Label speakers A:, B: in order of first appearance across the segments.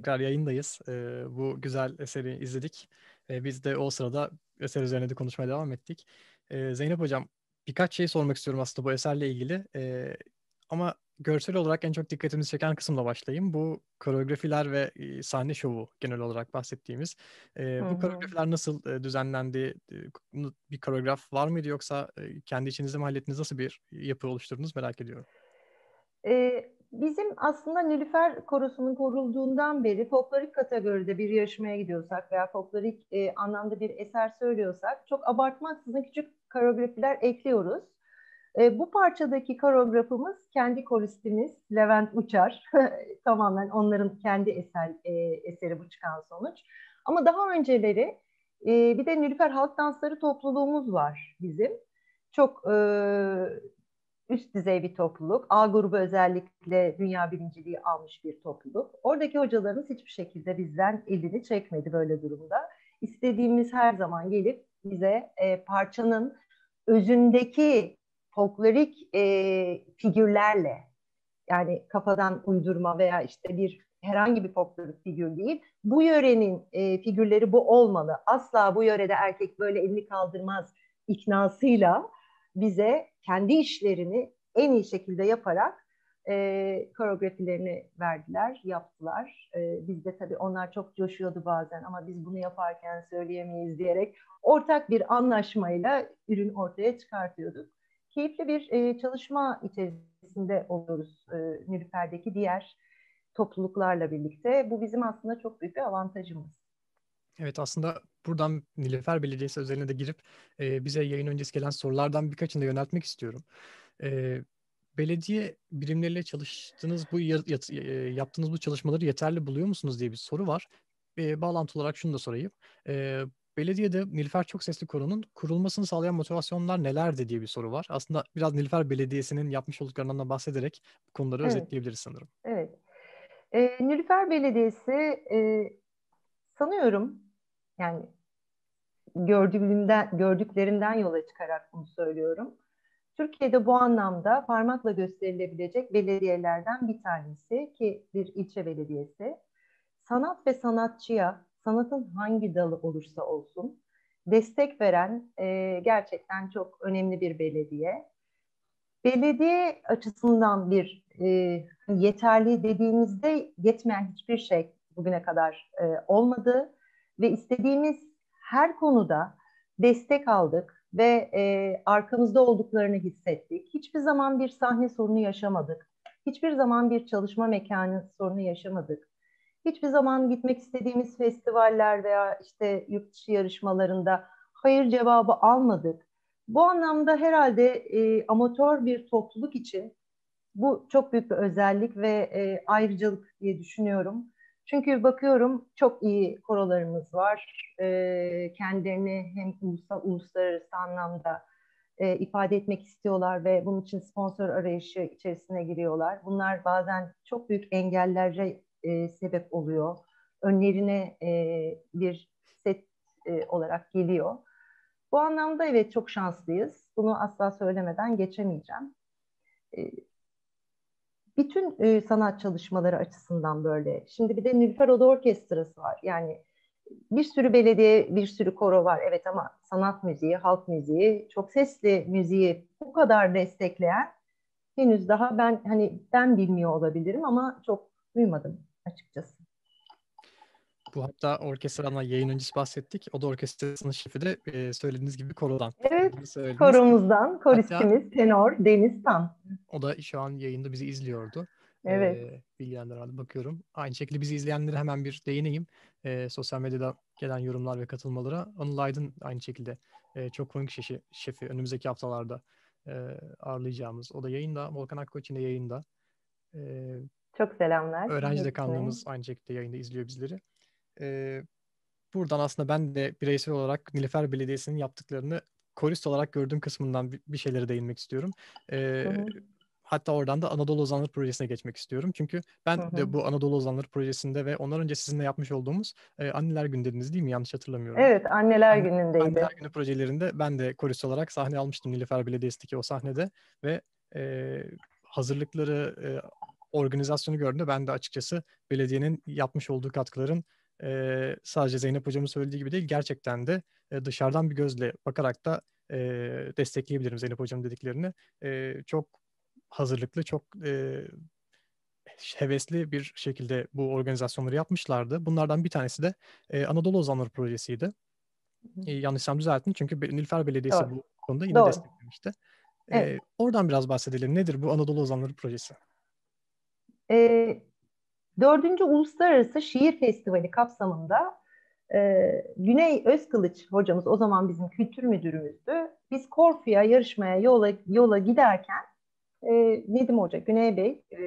A: tekrar yayındayız. Ee, bu güzel eseri izledik. Ee, biz de o sırada eser üzerine de konuşmaya devam ettik. Ee, Zeynep Hocam birkaç şey sormak istiyorum aslında bu eserle ilgili. Ee, ama görsel olarak en çok dikkatimizi çeken kısımla başlayayım. Bu koreografiler ve e, sahne şovu genel olarak bahsettiğimiz. E, bu koreografiler nasıl e, düzenlendi? E, bir koreograf var mıydı yoksa e, kendi içinizde mi hallettiniz? Nasıl bir yapı oluşturdunuz merak ediyorum.
B: E, bizim aslında Nilüfer Korosu'nun kurulduğundan beri folklorik kategoride bir yarışmaya gidiyorsak veya folklorik e, anlamda bir eser söylüyorsak çok abartmaksızın küçük koreografiler ekliyoruz. E, bu parçadaki koreografımız kendi koristimiz Levent Uçar. Tamamen onların kendi eser, e, eseri bu çıkan sonuç. Ama daha önceleri e, bir de Nilüfer Halk Dansları topluluğumuz var bizim. Çok e, üst düzey bir topluluk. A grubu özellikle dünya birinciliği almış bir topluluk. Oradaki hocalarımız hiçbir şekilde bizden elini çekmedi böyle durumda. İstediğimiz her zaman gelip bize e, parçanın özündeki folklorik e, figürlerle yani kafadan uydurma veya işte bir herhangi bir folklorik figür değil. Bu yörenin e, figürleri bu olmalı. Asla bu yörede erkek böyle elini kaldırmaz iknasıyla bize kendi işlerini en iyi şekilde yaparak e, koreografilerini verdiler, yaptılar. E, biz de tabii onlar çok coşuyordu bazen ama biz bunu yaparken söyleyemeyiz diyerek ortak bir anlaşmayla ürün ortaya çıkartıyorduk keyifli bir e, çalışma içerisinde oluyoruz e, Nilüfer'deki diğer topluluklarla birlikte. Bu bizim aslında çok büyük bir avantajımız.
A: Evet aslında buradan Nilüfer Belediyesi özeline de girip e, bize yayın öncesi gelen sorulardan birkaçını da yöneltmek istiyorum. E, belediye birimleriyle çalıştığınız bu yat, e, yaptığınız bu çalışmaları yeterli buluyor musunuz diye bir soru var. E, bağlantı olarak şunu da sorayım. E, belediyede Nilüfer Çok Sesli Koro'nun kurulmasını sağlayan motivasyonlar nelerdi diye bir soru var. Aslında biraz Nilüfer Belediyesi'nin yapmış olduklarından da bahsederek bu konuları evet. özetleyebiliriz sanırım.
B: Evet. E, Nilüfer Belediyesi e, sanıyorum yani gördüğümden, gördüklerimden yola çıkarak bunu söylüyorum. Türkiye'de bu anlamda parmakla gösterilebilecek belediyelerden bir tanesi ki bir ilçe belediyesi. Sanat ve sanatçıya sanatın hangi dalı olursa olsun destek veren e, gerçekten çok önemli bir belediye. Belediye açısından bir e, yeterli dediğimizde yetmeyen hiçbir şey bugüne kadar e, olmadı ve istediğimiz her konuda destek aldık ve e, arkamızda olduklarını hissettik. Hiçbir zaman bir sahne sorunu yaşamadık. Hiçbir zaman bir çalışma mekanı sorunu yaşamadık hiçbir zaman gitmek istediğimiz festivaller veya işte yurt dışı yarışmalarında hayır cevabı almadık. Bu anlamda herhalde e, amatör bir topluluk için bu çok büyük bir özellik ve e, ayrıcalık diye düşünüyorum. Çünkü bakıyorum çok iyi korolarımız var. E, kendilerini hem ulusal, uluslararası anlamda e, ifade etmek istiyorlar ve bunun için sponsor arayışı içerisine giriyorlar. Bunlar bazen çok büyük engellerle e, sebep oluyor. Önlerine e, bir set e, olarak geliyor. Bu anlamda evet çok şanslıyız. Bunu asla söylemeden geçemeyeceğim. E, bütün e, sanat çalışmaları açısından böyle. Şimdi bir de Nilüfer Oda Orkestrası var. Yani bir sürü belediye, bir sürü koro var. Evet ama sanat müziği, halk müziği, çok sesli müziği bu kadar destekleyen henüz daha ben hani ben bilmiyor olabilirim ama çok duymadım açıkçası.
A: Bu hatta orkestradan yayın öncesi bahsettik. O da orkestrasının şefi de e, söylediğiniz gibi korodan.
B: Evet, koromuzdan, koristimiz, hatta, tenor Deniz Tan.
A: O da şu an yayında bizi izliyordu.
B: Evet. E,
A: bilgilenler aldı bakıyorum. Aynı şekilde bizi izleyenlere hemen bir değineyim. E, sosyal medyada gelen yorumlar ve katılmalara. Anıl Aydın aynı şekilde e, çok komik şefi, şefi önümüzdeki haftalarda e, ağırlayacağımız. O da yayında. Volkan Akkoç'un da yayında.
B: E, çok selamlar.
A: Öğrenci Dekanlığımız aynı şekilde yayında izliyor bizleri. Ee, buradan aslında ben de bireysel olarak Nilüfer Belediyesi'nin yaptıklarını korist olarak gördüğüm kısmından bir, bir şeylere değinmek istiyorum. Ee, Hatta oradan da Anadolu Ozanları Projesi'ne geçmek istiyorum. Çünkü ben hı hı. de bu Anadolu Ozanları Projesi'nde ve ondan önce sizinle yapmış olduğumuz e, Anneler Günü dediniz değil mi? Yanlış hatırlamıyorum.
B: Evet, Anneler Anne, Günü'ndeydi.
A: Anneler Günü projelerinde ben de korist olarak sahne almıştım Nilüfer Belediyesi'ndeki o sahnede ve e, hazırlıkları, e, organizasyonu gördüğümde ben de açıkçası belediyenin yapmış olduğu katkıların e, sadece Zeynep hocamın söylediği gibi değil gerçekten de e, dışarıdan bir gözle bakarak da e, destekleyebilirim Zeynep hocamın dediklerini. E, çok hazırlıklı, çok e, hevesli bir şekilde bu organizasyonları yapmışlardı. Bunlardan bir tanesi de e, Anadolu Ozanları Projesi'ydi. E, yanlışsam düzeltin çünkü Nilüfer Belediyesi Doğru. bu konuda yine Doğru. desteklemişti. Evet. E, oradan biraz bahsedelim. Nedir bu Anadolu Ozanları Projesi?
B: E, dördüncü Uluslararası Şiir Festivali kapsamında e, Güney Özkılıç hocamız o zaman bizim kültür müdürümüzdü. Biz Korfu'ya yarışmaya yola, yola giderken e, Nedim Hoca, Güney Bey e,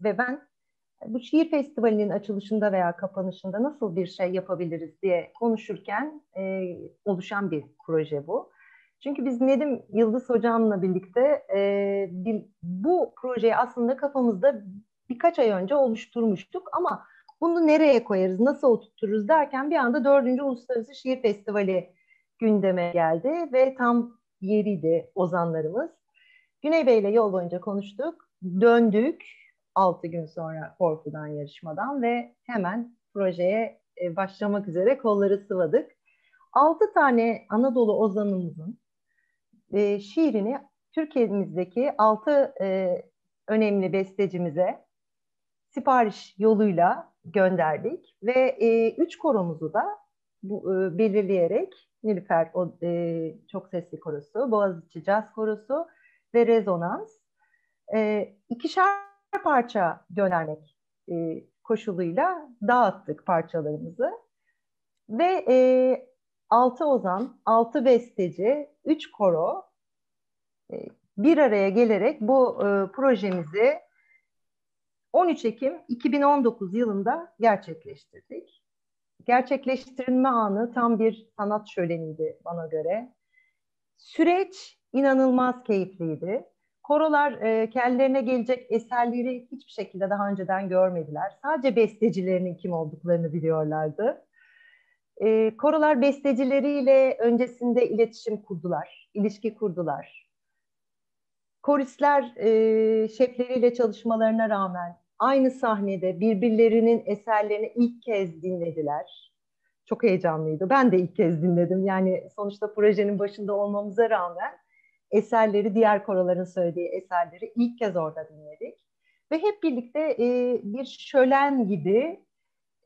B: ve ben bu şiir festivalinin açılışında veya kapanışında nasıl bir şey yapabiliriz diye konuşurken e, oluşan bir proje bu. Çünkü biz Nedim Yıldız hocamla birlikte e, bir, bu projeyi aslında kafamızda birkaç ay önce oluşturmuştuk ama bunu nereye koyarız, nasıl oturturuz derken bir anda 4. Uluslararası Şiir Festivali gündeme geldi ve tam yeriydi ozanlarımız. Güney Bey ile yol boyunca konuştuk, döndük 6 gün sonra Korku'dan yarışmadan ve hemen projeye e, başlamak üzere kolları sıvadık. 6 tane Anadolu ozanımızın e, şiirini Türkiye'mizdeki 6 e, önemli bestecimize sipariş yoluyla gönderdik ve e, üç koromuzu da bu, e, belirleyerek Nilüfer o, e, çok sesli korosu, Boğaziçi Caz Korosu ve Rezonans e, ikişer parça göndermek e, koşuluyla dağıttık parçalarımızı ve e, altı ozan, altı besteci, üç koro e, bir araya gelerek bu e, projemizi 13 Ekim 2019 yılında gerçekleştirdik. Gerçekleştirilme anı tam bir sanat şöleniydi bana göre. Süreç inanılmaz keyifliydi. Korolar e, kendilerine gelecek eserleri hiçbir şekilde daha önceden görmediler. Sadece bestecilerinin kim olduklarını biliyorlardı. E, korolar bestecileriyle öncesinde iletişim kurdular, ilişki kurdular. Koristler e, şefleriyle çalışmalarına rağmen aynı sahnede birbirlerinin eserlerini ilk kez dinlediler. Çok heyecanlıydı. Ben de ilk kez dinledim. Yani sonuçta projenin başında olmamıza rağmen eserleri, diğer koroların söylediği eserleri ilk kez orada dinledik. Ve hep birlikte e, bir şölen gibi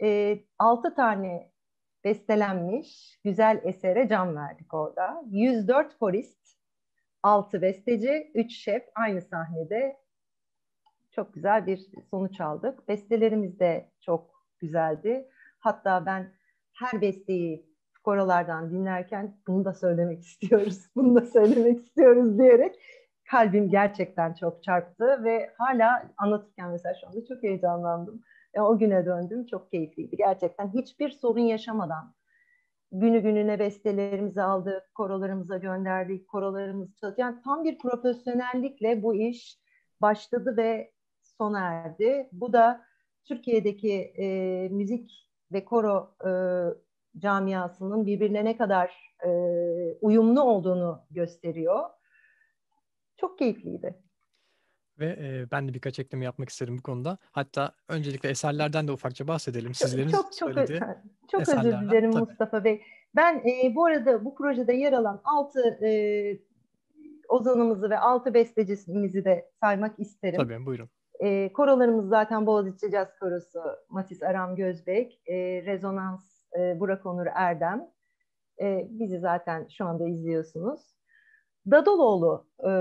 B: e, altı tane bestelenmiş güzel esere can verdik orada. 104 korist, 6 besteci, 3 şef aynı sahnede çok güzel bir sonuç aldık. Bestelerimiz de çok güzeldi. Hatta ben her besteyi korolardan dinlerken bunu da söylemek istiyoruz, bunu da söylemek istiyoruz diyerek kalbim gerçekten çok çarptı ve hala anlatırken mesela şu anda çok heyecanlandım. E, o güne döndüm, çok keyifliydi. Gerçekten hiçbir sorun yaşamadan günü gününe bestelerimizi aldık, korolarımıza gönderdik, korolarımız çalıştı. Yani tam bir profesyonellikle bu iş başladı ve sona erdi. Bu da Türkiye'deki e, müzik ve koro e, camiasının birbirine ne kadar e, uyumlu olduğunu gösteriyor. Çok keyifliydi.
A: Ve e, ben de birkaç ekleme yapmak isterim bu konuda. Hatta öncelikle eserlerden de ufakça bahsedelim. Sizlerin
B: çok, çok, söylediği Çok özür dilerim tabii. Mustafa Bey. Ben e, bu arada bu projede yer alan altı e, ozanımızı ve altı bestecimizi de saymak isterim.
A: Tabii buyurun.
B: E, korolarımız zaten Boğaziçi Caz Korosu, Matis Aram Gözbek, e, Rezonans e, Burak Onur Erdem. E, bizi zaten şu anda izliyorsunuz. Dadoloğlu e,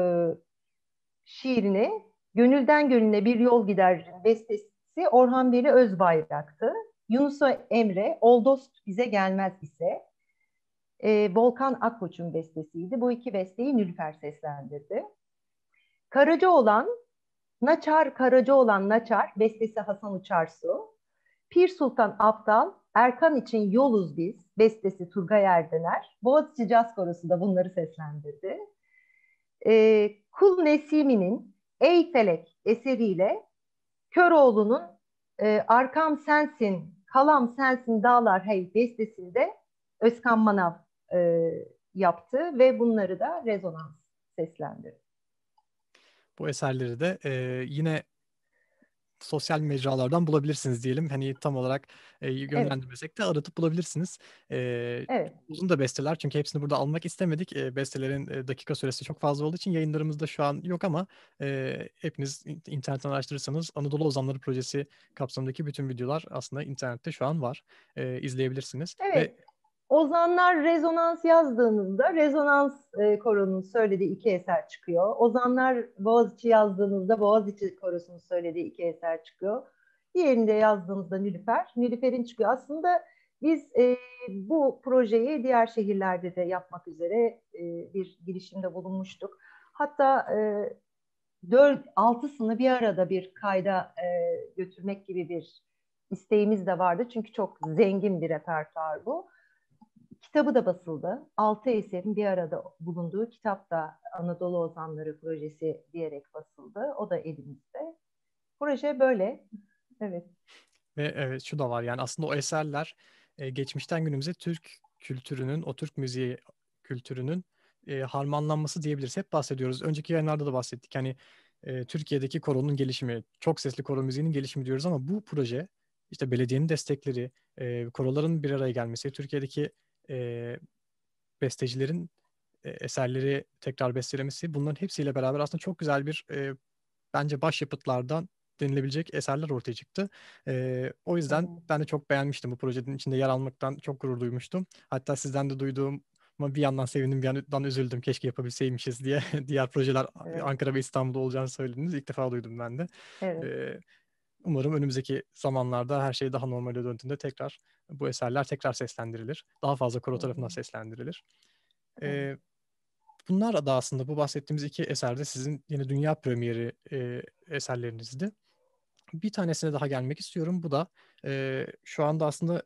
B: şiirini Gönülden Gönüle Bir Yol Gider bestesi Orhan Veli Özbayrak'tı. Yunus Emre Oldost Bize Gelmez ise e, Volkan Akkoç'un bestesiydi. Bu iki besteyi Nülfer seslendirdi. Karaca olan Naçar Karaca olan Naçar bestesi Hasan Uçarsu. Pir Sultan Abdal Erkan için Yoluz Biz bestesi Turgay Erdener. Boğaziçi Caz Korosu da bunları seslendirdi. E, Kul Nesimi'nin Ey Felek eseriyle Köroğlu'nun e, Arkam Sensin, Kalam Sensin Dağlar Hey bestesinde Özkan Manav e, yaptı ve bunları da rezonans seslendirdi.
A: Bu eserleri de e, yine sosyal mecralardan bulabilirsiniz diyelim. Hani tam olarak e, yönlendirmesek evet. de aratıp bulabilirsiniz. E, evet. Uzun da besteler çünkü hepsini burada almak istemedik. E, bestelerin e, dakika süresi çok fazla olduğu için yayınlarımızda şu an yok ama e, hepiniz internetten araştırırsanız Anadolu Ozanları Projesi kapsamındaki bütün videolar aslında internette şu an var. E, izleyebilirsiniz.
B: Evet. Ve Ozanlar rezonans yazdığınızda rezonans e, koronun söylediği iki eser çıkıyor. Ozanlar Boğaziçi yazdığınızda Boğaziçi korosunun söylediği iki eser çıkıyor. Diğerinde yazdığınızda Nilüfer, Nilüfer'in çıkıyor. Aslında biz e, bu projeyi diğer şehirlerde de yapmak üzere e, bir girişimde bulunmuştuk. Hatta e, 4 altısını bir arada bir kayda e, götürmek gibi bir isteğimiz de vardı. Çünkü çok zengin bir repertuar bu. Kitabı da basıldı. Altı eserin bir arada bulunduğu kitap da Anadolu Ozanları Projesi diyerek basıldı. O da elimizde. Proje böyle. Evet.
A: Ve evet şu da var yani aslında o eserler e, geçmişten günümüze Türk kültürünün, o Türk müziği kültürünün e, harmanlanması diyebiliriz. Hep bahsediyoruz. Önceki yayınlarda da bahsettik. Yani e, Türkiye'deki koronun gelişimi, çok sesli koro müziğinin gelişimi diyoruz ama bu proje işte belediyenin destekleri, e, koroların bir araya gelmesi, Türkiye'deki e, bestecilerin e, eserleri tekrar bestelemesi bunların hepsiyle beraber aslında çok güzel bir e, bence başyapıtlardan denilebilecek eserler ortaya çıktı. E, o yüzden ben de çok beğenmiştim bu projenin içinde yer almaktan çok gurur duymuştum. Hatta sizden de duyduğum ama bir yandan sevindim bir yandan üzüldüm keşke yapabilseymişiz diye diğer projeler evet. Ankara ve İstanbul'da olacağını söylediniz. İlk defa duydum ben de. Evet. Ee, umarım önümüzdeki zamanlarda her şey daha normale döndüğünde tekrar bu eserler tekrar seslendirilir. Daha fazla koro tarafından seslendirilir. Ee, bunlar da aslında bu bahsettiğimiz iki eserde sizin yine dünya premieri e, eserlerinizdi. Bir tanesine daha gelmek istiyorum. Bu da e, şu anda aslında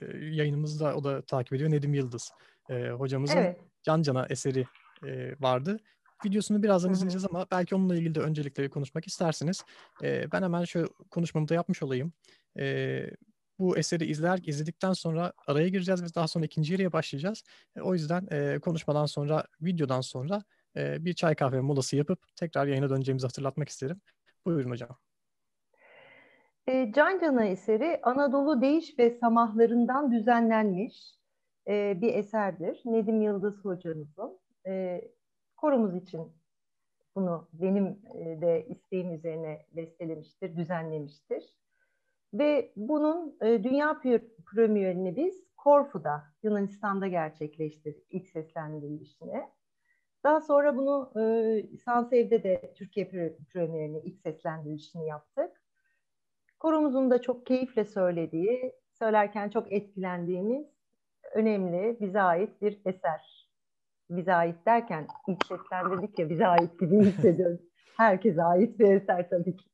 A: e, yayınımızda o da takip ediyor Nedim Yıldız. E, hocamızın evet. Can Cana eseri e, vardı. Videosunu birazdan izleyeceğiz ama belki onunla ilgili de öncelikle konuşmak isterseniz. E, ben hemen şu konuşmamı da yapmış olayım. E, bu eseri izler izledikten sonra araya gireceğiz ve daha sonra ikinci yere başlayacağız. E, o yüzden e, konuşmadan sonra, videodan sonra e, bir çay kahve molası yapıp tekrar yayına döneceğimizi hatırlatmak isterim. Buyurun hocam.
B: E, Can Cana eseri Anadolu Değiş ve Samahlarından düzenlenmiş e, bir eserdir. Nedim Yıldız hocamızın. E, korumuz için bunu benim e, de isteğim üzerine bestelemiştir, düzenlemiştir. Ve bunun e, dünya premierini biz Korfu'da, Yunanistan'da gerçekleştirdik ilk seslendirilişini. Daha sonra bunu e, Sansev'de de Türkiye premierini ilk seslendirilişini yaptık. Korumuzun da çok keyifle söylediği, söylerken çok etkilendiğimiz önemli, bize ait bir eser. Bize ait derken ilk seslendirdik ya bize ait gibi hissediyoruz. Herkese ait bir eser tabii ki.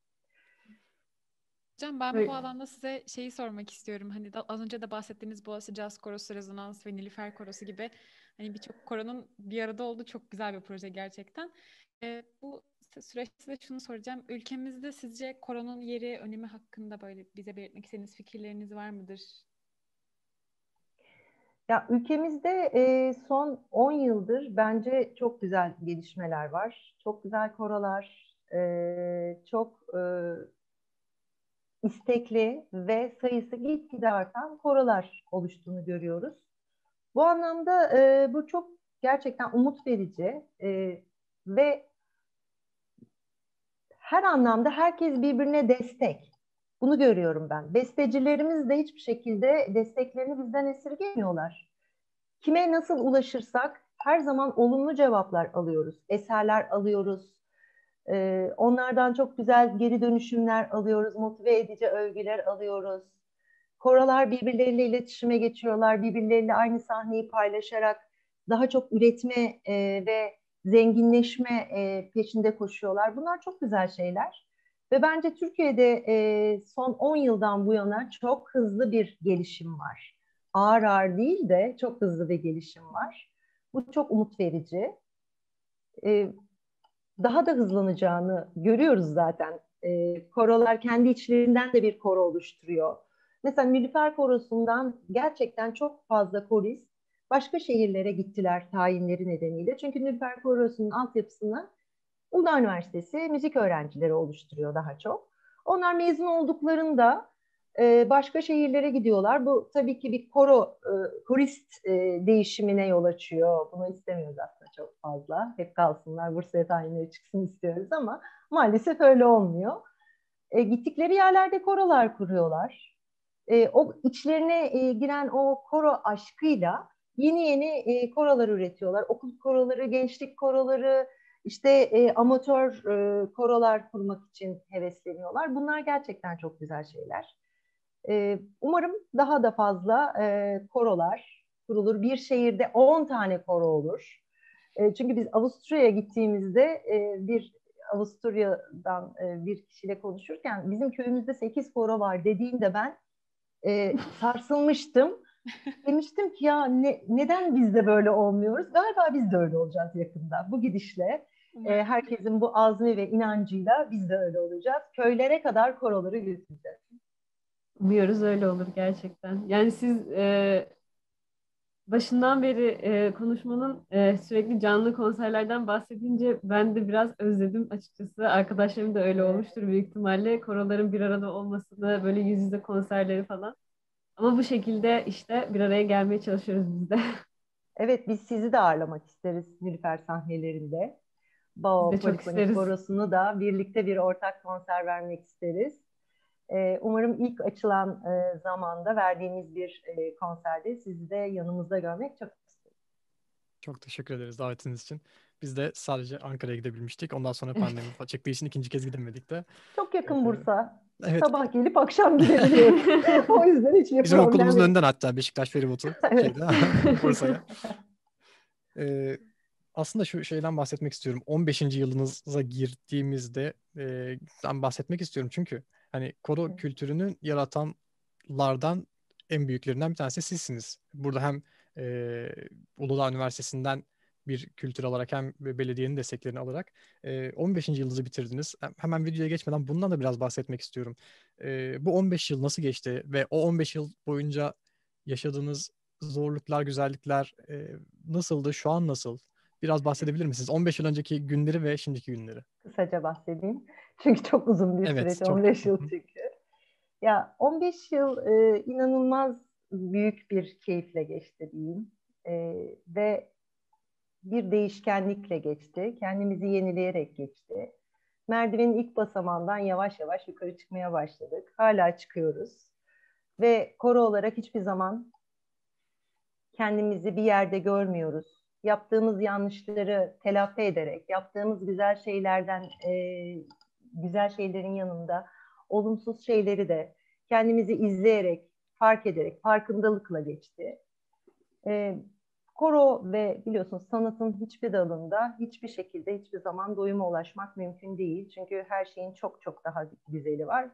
C: Hocam ben evet. bu alanda size şeyi sormak istiyorum. Hani az önce de bahsettiğiniz Boğaziçi Jazz Korosu, Rezonans ve Nilüfer Korosu gibi hani birçok koronun bir arada olduğu çok güzel bir proje gerçekten. Ee, bu süreçte de şunu soracağım. Ülkemizde sizce koronun yeri, önemi hakkında böyle bize belirtmek istediğiniz fikirleriniz var mıdır?
B: Ya ülkemizde e, son 10 yıldır bence çok güzel gelişmeler var. Çok güzel korolar, e, çok e, istekli ve sayısı gitgide artan korolar oluştuğunu görüyoruz. Bu anlamda e, bu çok gerçekten umut verici e, ve her anlamda herkes birbirine destek. Bunu görüyorum ben. Bestecilerimiz de hiçbir şekilde desteklerini bizden esirgemiyorlar. Kime nasıl ulaşırsak her zaman olumlu cevaplar alıyoruz. Eserler alıyoruz, ee, onlardan çok güzel geri dönüşümler alıyoruz, motive edici övgüler alıyoruz. Koralar birbirleriyle iletişime geçiyorlar, birbirleriyle aynı sahneyi paylaşarak daha çok üretme e, ve zenginleşme e, peşinde koşuyorlar. Bunlar çok güzel şeyler. Ve bence Türkiye'de e, son 10 yıldan bu yana çok hızlı bir gelişim var. Ağır ağır değil de çok hızlı bir gelişim var. Bu çok umut verici. E, daha da hızlanacağını görüyoruz zaten. E, korolar kendi içlerinden de bir koro oluşturuyor. Mesela Nilüfer Korosu'ndan gerçekten çok fazla korist başka şehirlere gittiler tayinleri nedeniyle. Çünkü Nilüfer Korosu'nun altyapısını Uludağ Üniversitesi müzik öğrencileri oluşturuyor daha çok. Onlar mezun olduklarında e, başka şehirlere gidiyorlar. Bu tabii ki bir koro, e, e, değişimine yol açıyor. Bunu istemiyoruz aslında çok fazla. Hep kalsınlar, Bursa'ya tayinleri çıksın istiyoruz ama maalesef öyle olmuyor. E, gittikleri yerlerde korolar kuruyorlar. E, o içlerine e, giren o koro aşkıyla yeni yeni e, korolar üretiyorlar. Okul koroları, gençlik koroları, işte e, amatör e, korolar kurmak için hevesleniyorlar. Bunlar gerçekten çok güzel şeyler. E, umarım daha da fazla e, korolar kurulur. Bir şehirde 10 tane koro olur. E, çünkü biz Avusturya'ya gittiğimizde e, bir Avusturya'dan e, bir kişiyle konuşurken bizim köyümüzde 8 koro var dediğinde ben e, sarsılmıştım. Demiştim ki ya ne, neden biz de böyle olmuyoruz? Galiba biz de öyle olacağız yakında. Bu gidişle e, herkesin bu azmi ve inancıyla biz de öyle olacağız. Köylere kadar koroları götüreceğiz.
D: Umuyoruz öyle olur gerçekten. Yani siz e, başından beri e, konuşmanın e, sürekli canlı konserlerden bahsedince ben de biraz özledim açıkçası. Arkadaşlarım da öyle olmuştur büyük ihtimalle. Koroların bir arada olmasını, böyle yüz yüze konserleri falan. Ama bu şekilde işte bir araya gelmeye çalışıyoruz biz de.
B: Evet biz sizi de ağırlamak isteriz Nilüfer sahnelerinde. Bao Polifonik Korosu'nu da birlikte bir ortak konser vermek isteriz. Ee, umarım ilk açılan e, zamanda verdiğimiz bir e, konserde sizi de yanımızda görmek çok isteriz.
A: Çok teşekkür ederiz davetiniz için. Biz de sadece Ankara'ya gidebilmiştik. Ondan sonra pandemi çıktığı için ikinci kez gidemedik de.
B: Çok yakın Bursa. Evet. Sabah gelip akşam gidebiliyoruz. o yüzden hiç
A: Bizim problem okulumuzun önünden hatta Beşiktaş feribotu. evet. Bursa'ya. Ee, aslında şu şeyden bahsetmek istiyorum. 15. yılınıza girdiğimizde e, ben bahsetmek istiyorum çünkü hani koro kültürünün yaratanlardan en büyüklerinden bir tanesi sizsiniz. Burada hem e, Uludağ Üniversitesi'nden bir kültür alarak hem belediyenin desteklerini alarak e, 15. yılınızı bitirdiniz. Hemen videoya geçmeden bundan da biraz bahsetmek istiyorum. E, bu 15 yıl nasıl geçti ve o 15 yıl boyunca yaşadığınız zorluklar, güzellikler e, nasıldı? Şu an nasıl? Biraz bahsedebilir misiniz? 15 yıl önceki günleri ve şimdiki günleri.
B: Kısaca bahsedeyim. Çünkü çok uzun bir evet, süreç. Çok... 15 yıl çünkü. Ya 15 yıl e, inanılmaz büyük bir keyifle geçti diyeyim. E, ve bir değişkenlikle geçti. Kendimizi yenileyerek geçti. Merdivenin ilk basamağından yavaş yavaş yukarı çıkmaya başladık. Hala çıkıyoruz. Ve koro olarak hiçbir zaman kendimizi bir yerde görmüyoruz. Yaptığımız yanlışları telafi ederek, yaptığımız güzel şeylerden, e, güzel şeylerin yanında olumsuz şeyleri de kendimizi izleyerek, fark ederek, farkındalıkla geçti. E, Koro ve biliyorsunuz sanatın hiçbir dalında hiçbir şekilde hiçbir zaman doyuma ulaşmak mümkün değil. Çünkü her şeyin çok çok daha güzeli var.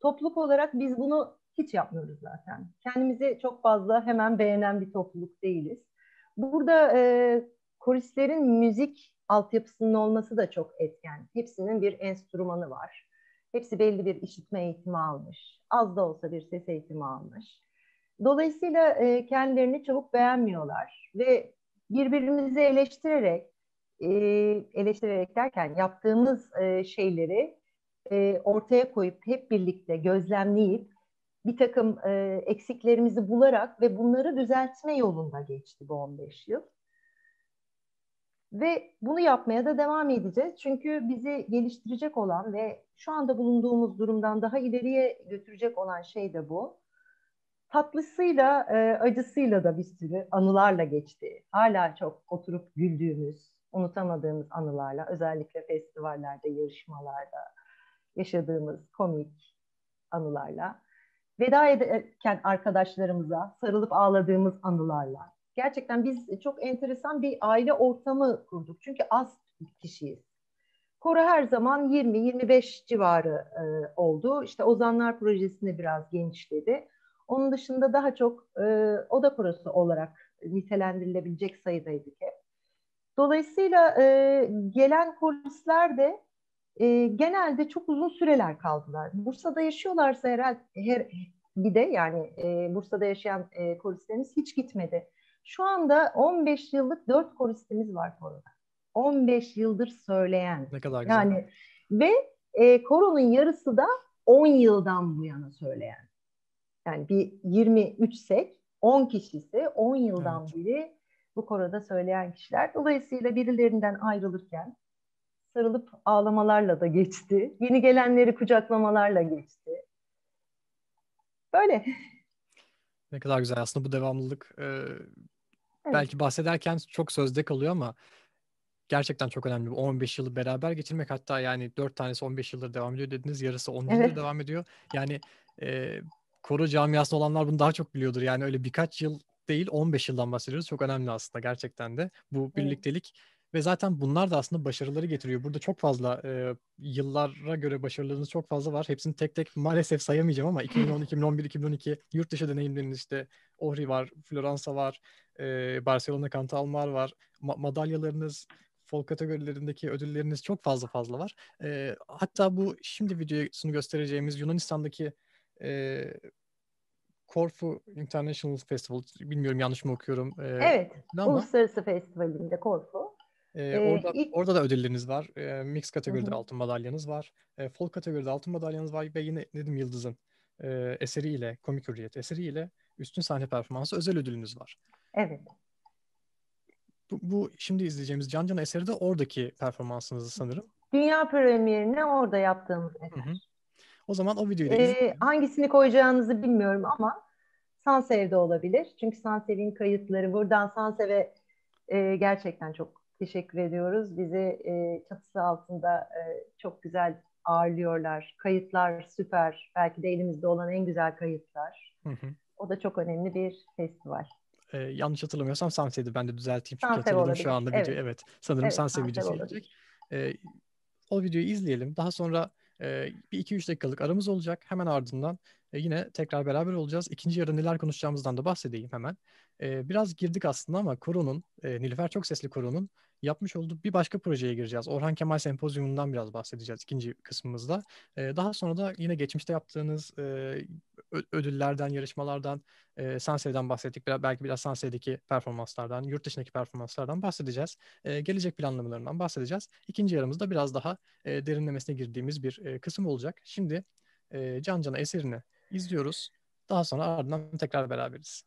B: Topluluk olarak biz bunu hiç yapmıyoruz zaten. Kendimizi çok fazla hemen beğenen bir topluluk değiliz. Burada e, koristlerin müzik altyapısının olması da çok etken. Hepsinin bir enstrümanı var. Hepsi belli bir işitme eğitimi almış. Az da olsa bir ses eğitimi almış. Dolayısıyla e, kendilerini çabuk beğenmiyorlar ve birbirimizi eleştirerek, e, eleştirerek derken yaptığımız e, şeyleri e, ortaya koyup hep birlikte gözlemleyip bir takım e, eksiklerimizi bularak ve bunları düzeltme yolunda geçti bu 15 yıl. Ve bunu yapmaya da devam edeceğiz. Çünkü bizi geliştirecek olan ve şu anda bulunduğumuz durumdan daha ileriye götürecek olan şey de bu tatlısıyla, e, acısıyla da bir sürü anılarla geçti. Hala çok oturup güldüğümüz, unutamadığımız anılarla, özellikle festivallerde, yarışmalarda yaşadığımız komik anılarla. Veda ederken arkadaşlarımıza sarılıp ağladığımız anılarla. Gerçekten biz çok enteresan bir aile ortamı kurduk. Çünkü az kişiyiz. Koro her zaman 20-25 civarı e, oldu. İşte Ozanlar Projesi'nde biraz genişledi. Onun dışında daha çok e, oda korosu olarak nitelendirilebilecek sayıdaydık hep. Dolayısıyla e, gelen koristler de e, genelde çok uzun süreler kaldılar. Bursa'da yaşıyorlarsa herhalde her bir de yani e, Bursa'da yaşayan e, koristlerimiz hiç gitmedi. Şu anda 15 yıllık 4 koristimiz var koroda. 15 yıldır söyleyen.
A: Ne kadar güzel.
B: Yani ve e, koronun yarısı da 10 yıldan bu yana söyleyen. Yani bir 23 sek 10 kişisi 10 yıldan evet. beri bu koroda söyleyen kişiler. Dolayısıyla birilerinden ayrılırken sarılıp ağlamalarla da geçti. Yeni gelenleri kucaklamalarla geçti. Böyle.
A: Ne kadar güzel aslında bu devamlılık. Ee, evet. Belki bahsederken çok sözde kalıyor ama gerçekten çok önemli. 15 yılı beraber geçirmek hatta yani 4 tanesi 15 yıldır devam ediyor dediniz. Yarısı 10 evet. yıldır devam ediyor. Yani e, koro camiasında olanlar bunu daha çok biliyordur. Yani öyle birkaç yıl değil 15 yıldan bahsediyoruz. Çok önemli aslında gerçekten de. Bu birliktelik evet. Ve zaten bunlar da aslında başarıları getiriyor. Burada çok fazla e, yıllara göre başarılarınız çok fazla var. Hepsini tek tek maalesef sayamayacağım ama 2010, 2011, 2012 yurt dışı deneyimleriniz işte Ohri var, Floransa var, e, Barcelona Kanta Almar var. Ma- madalyalarınız, fol kategorilerindeki ödülleriniz çok fazla fazla var. E, hatta bu şimdi videosunu göstereceğimiz Yunanistan'daki e, Corfu International Festival, bilmiyorum yanlış mı okuyorum.
B: E, evet, ama, Uluslararası Festivali'nde Corfu.
A: Ee, orada, ilk... orada da ödülleriniz var. E, mix kategoride Hı-hı. altın madalyanız var. E, folk kategoride altın madalyanız var ve yine Nedim Yıldız'ın e, eseriyle, Komik Hürriyet eseriyle üstün sahne performansı özel ödülünüz var.
B: Evet.
A: Bu, bu şimdi izleyeceğimiz Can Can eseri de oradaki performansınızı sanırım.
B: Dünya premierini orada yaptığımız eser.
A: O zaman o videoyu da
B: ee, Hangisini koyacağınızı bilmiyorum ama Sansev'de olabilir. Çünkü Sansev'in kayıtları buradan Sansev'e e, gerçekten çok teşekkür ediyoruz. Bizi e, çatısı altında e, çok güzel ağırlıyorlar. Kayıtlar süper. Belki de elimizde olan en güzel kayıtlar. Hı hı. O da çok önemli bir festival.
A: Ee, yanlış hatırlamıyorsam Sansev'di. Ben de düzelteyim. Çünkü Sansev hatırladım şu anda evet. video. Evet. Sanırım evet, Sansev videosu gelecek. Ee, o videoyu izleyelim. Daha sonra e, bir iki üç dakikalık aramız olacak. Hemen ardından e, yine tekrar beraber olacağız. İkinci yarı neler konuşacağımızdan da bahsedeyim hemen. E, biraz girdik aslında ama Koron'un, e, Nilüfer Çok Sesli Koron'un yapmış olduğu bir başka projeye gireceğiz. Orhan Kemal Sempozyumundan biraz bahsedeceğiz ikinci kısmımızda. E, daha sonra da yine geçmişte yaptığınız e, ödüllerden, yarışmalardan, e, Sansei'den bahsettik. Biraz, belki biraz Sansei'deki performanslardan, yurt dışındaki performanslardan bahsedeceğiz. E, gelecek planlamalarından bahsedeceğiz. İkinci yarımızda biraz daha e, derinlemesine girdiğimiz bir e, kısım olacak. Şimdi e, Can Can'a eserini izliyoruz. Daha sonra ardından tekrar beraberiz.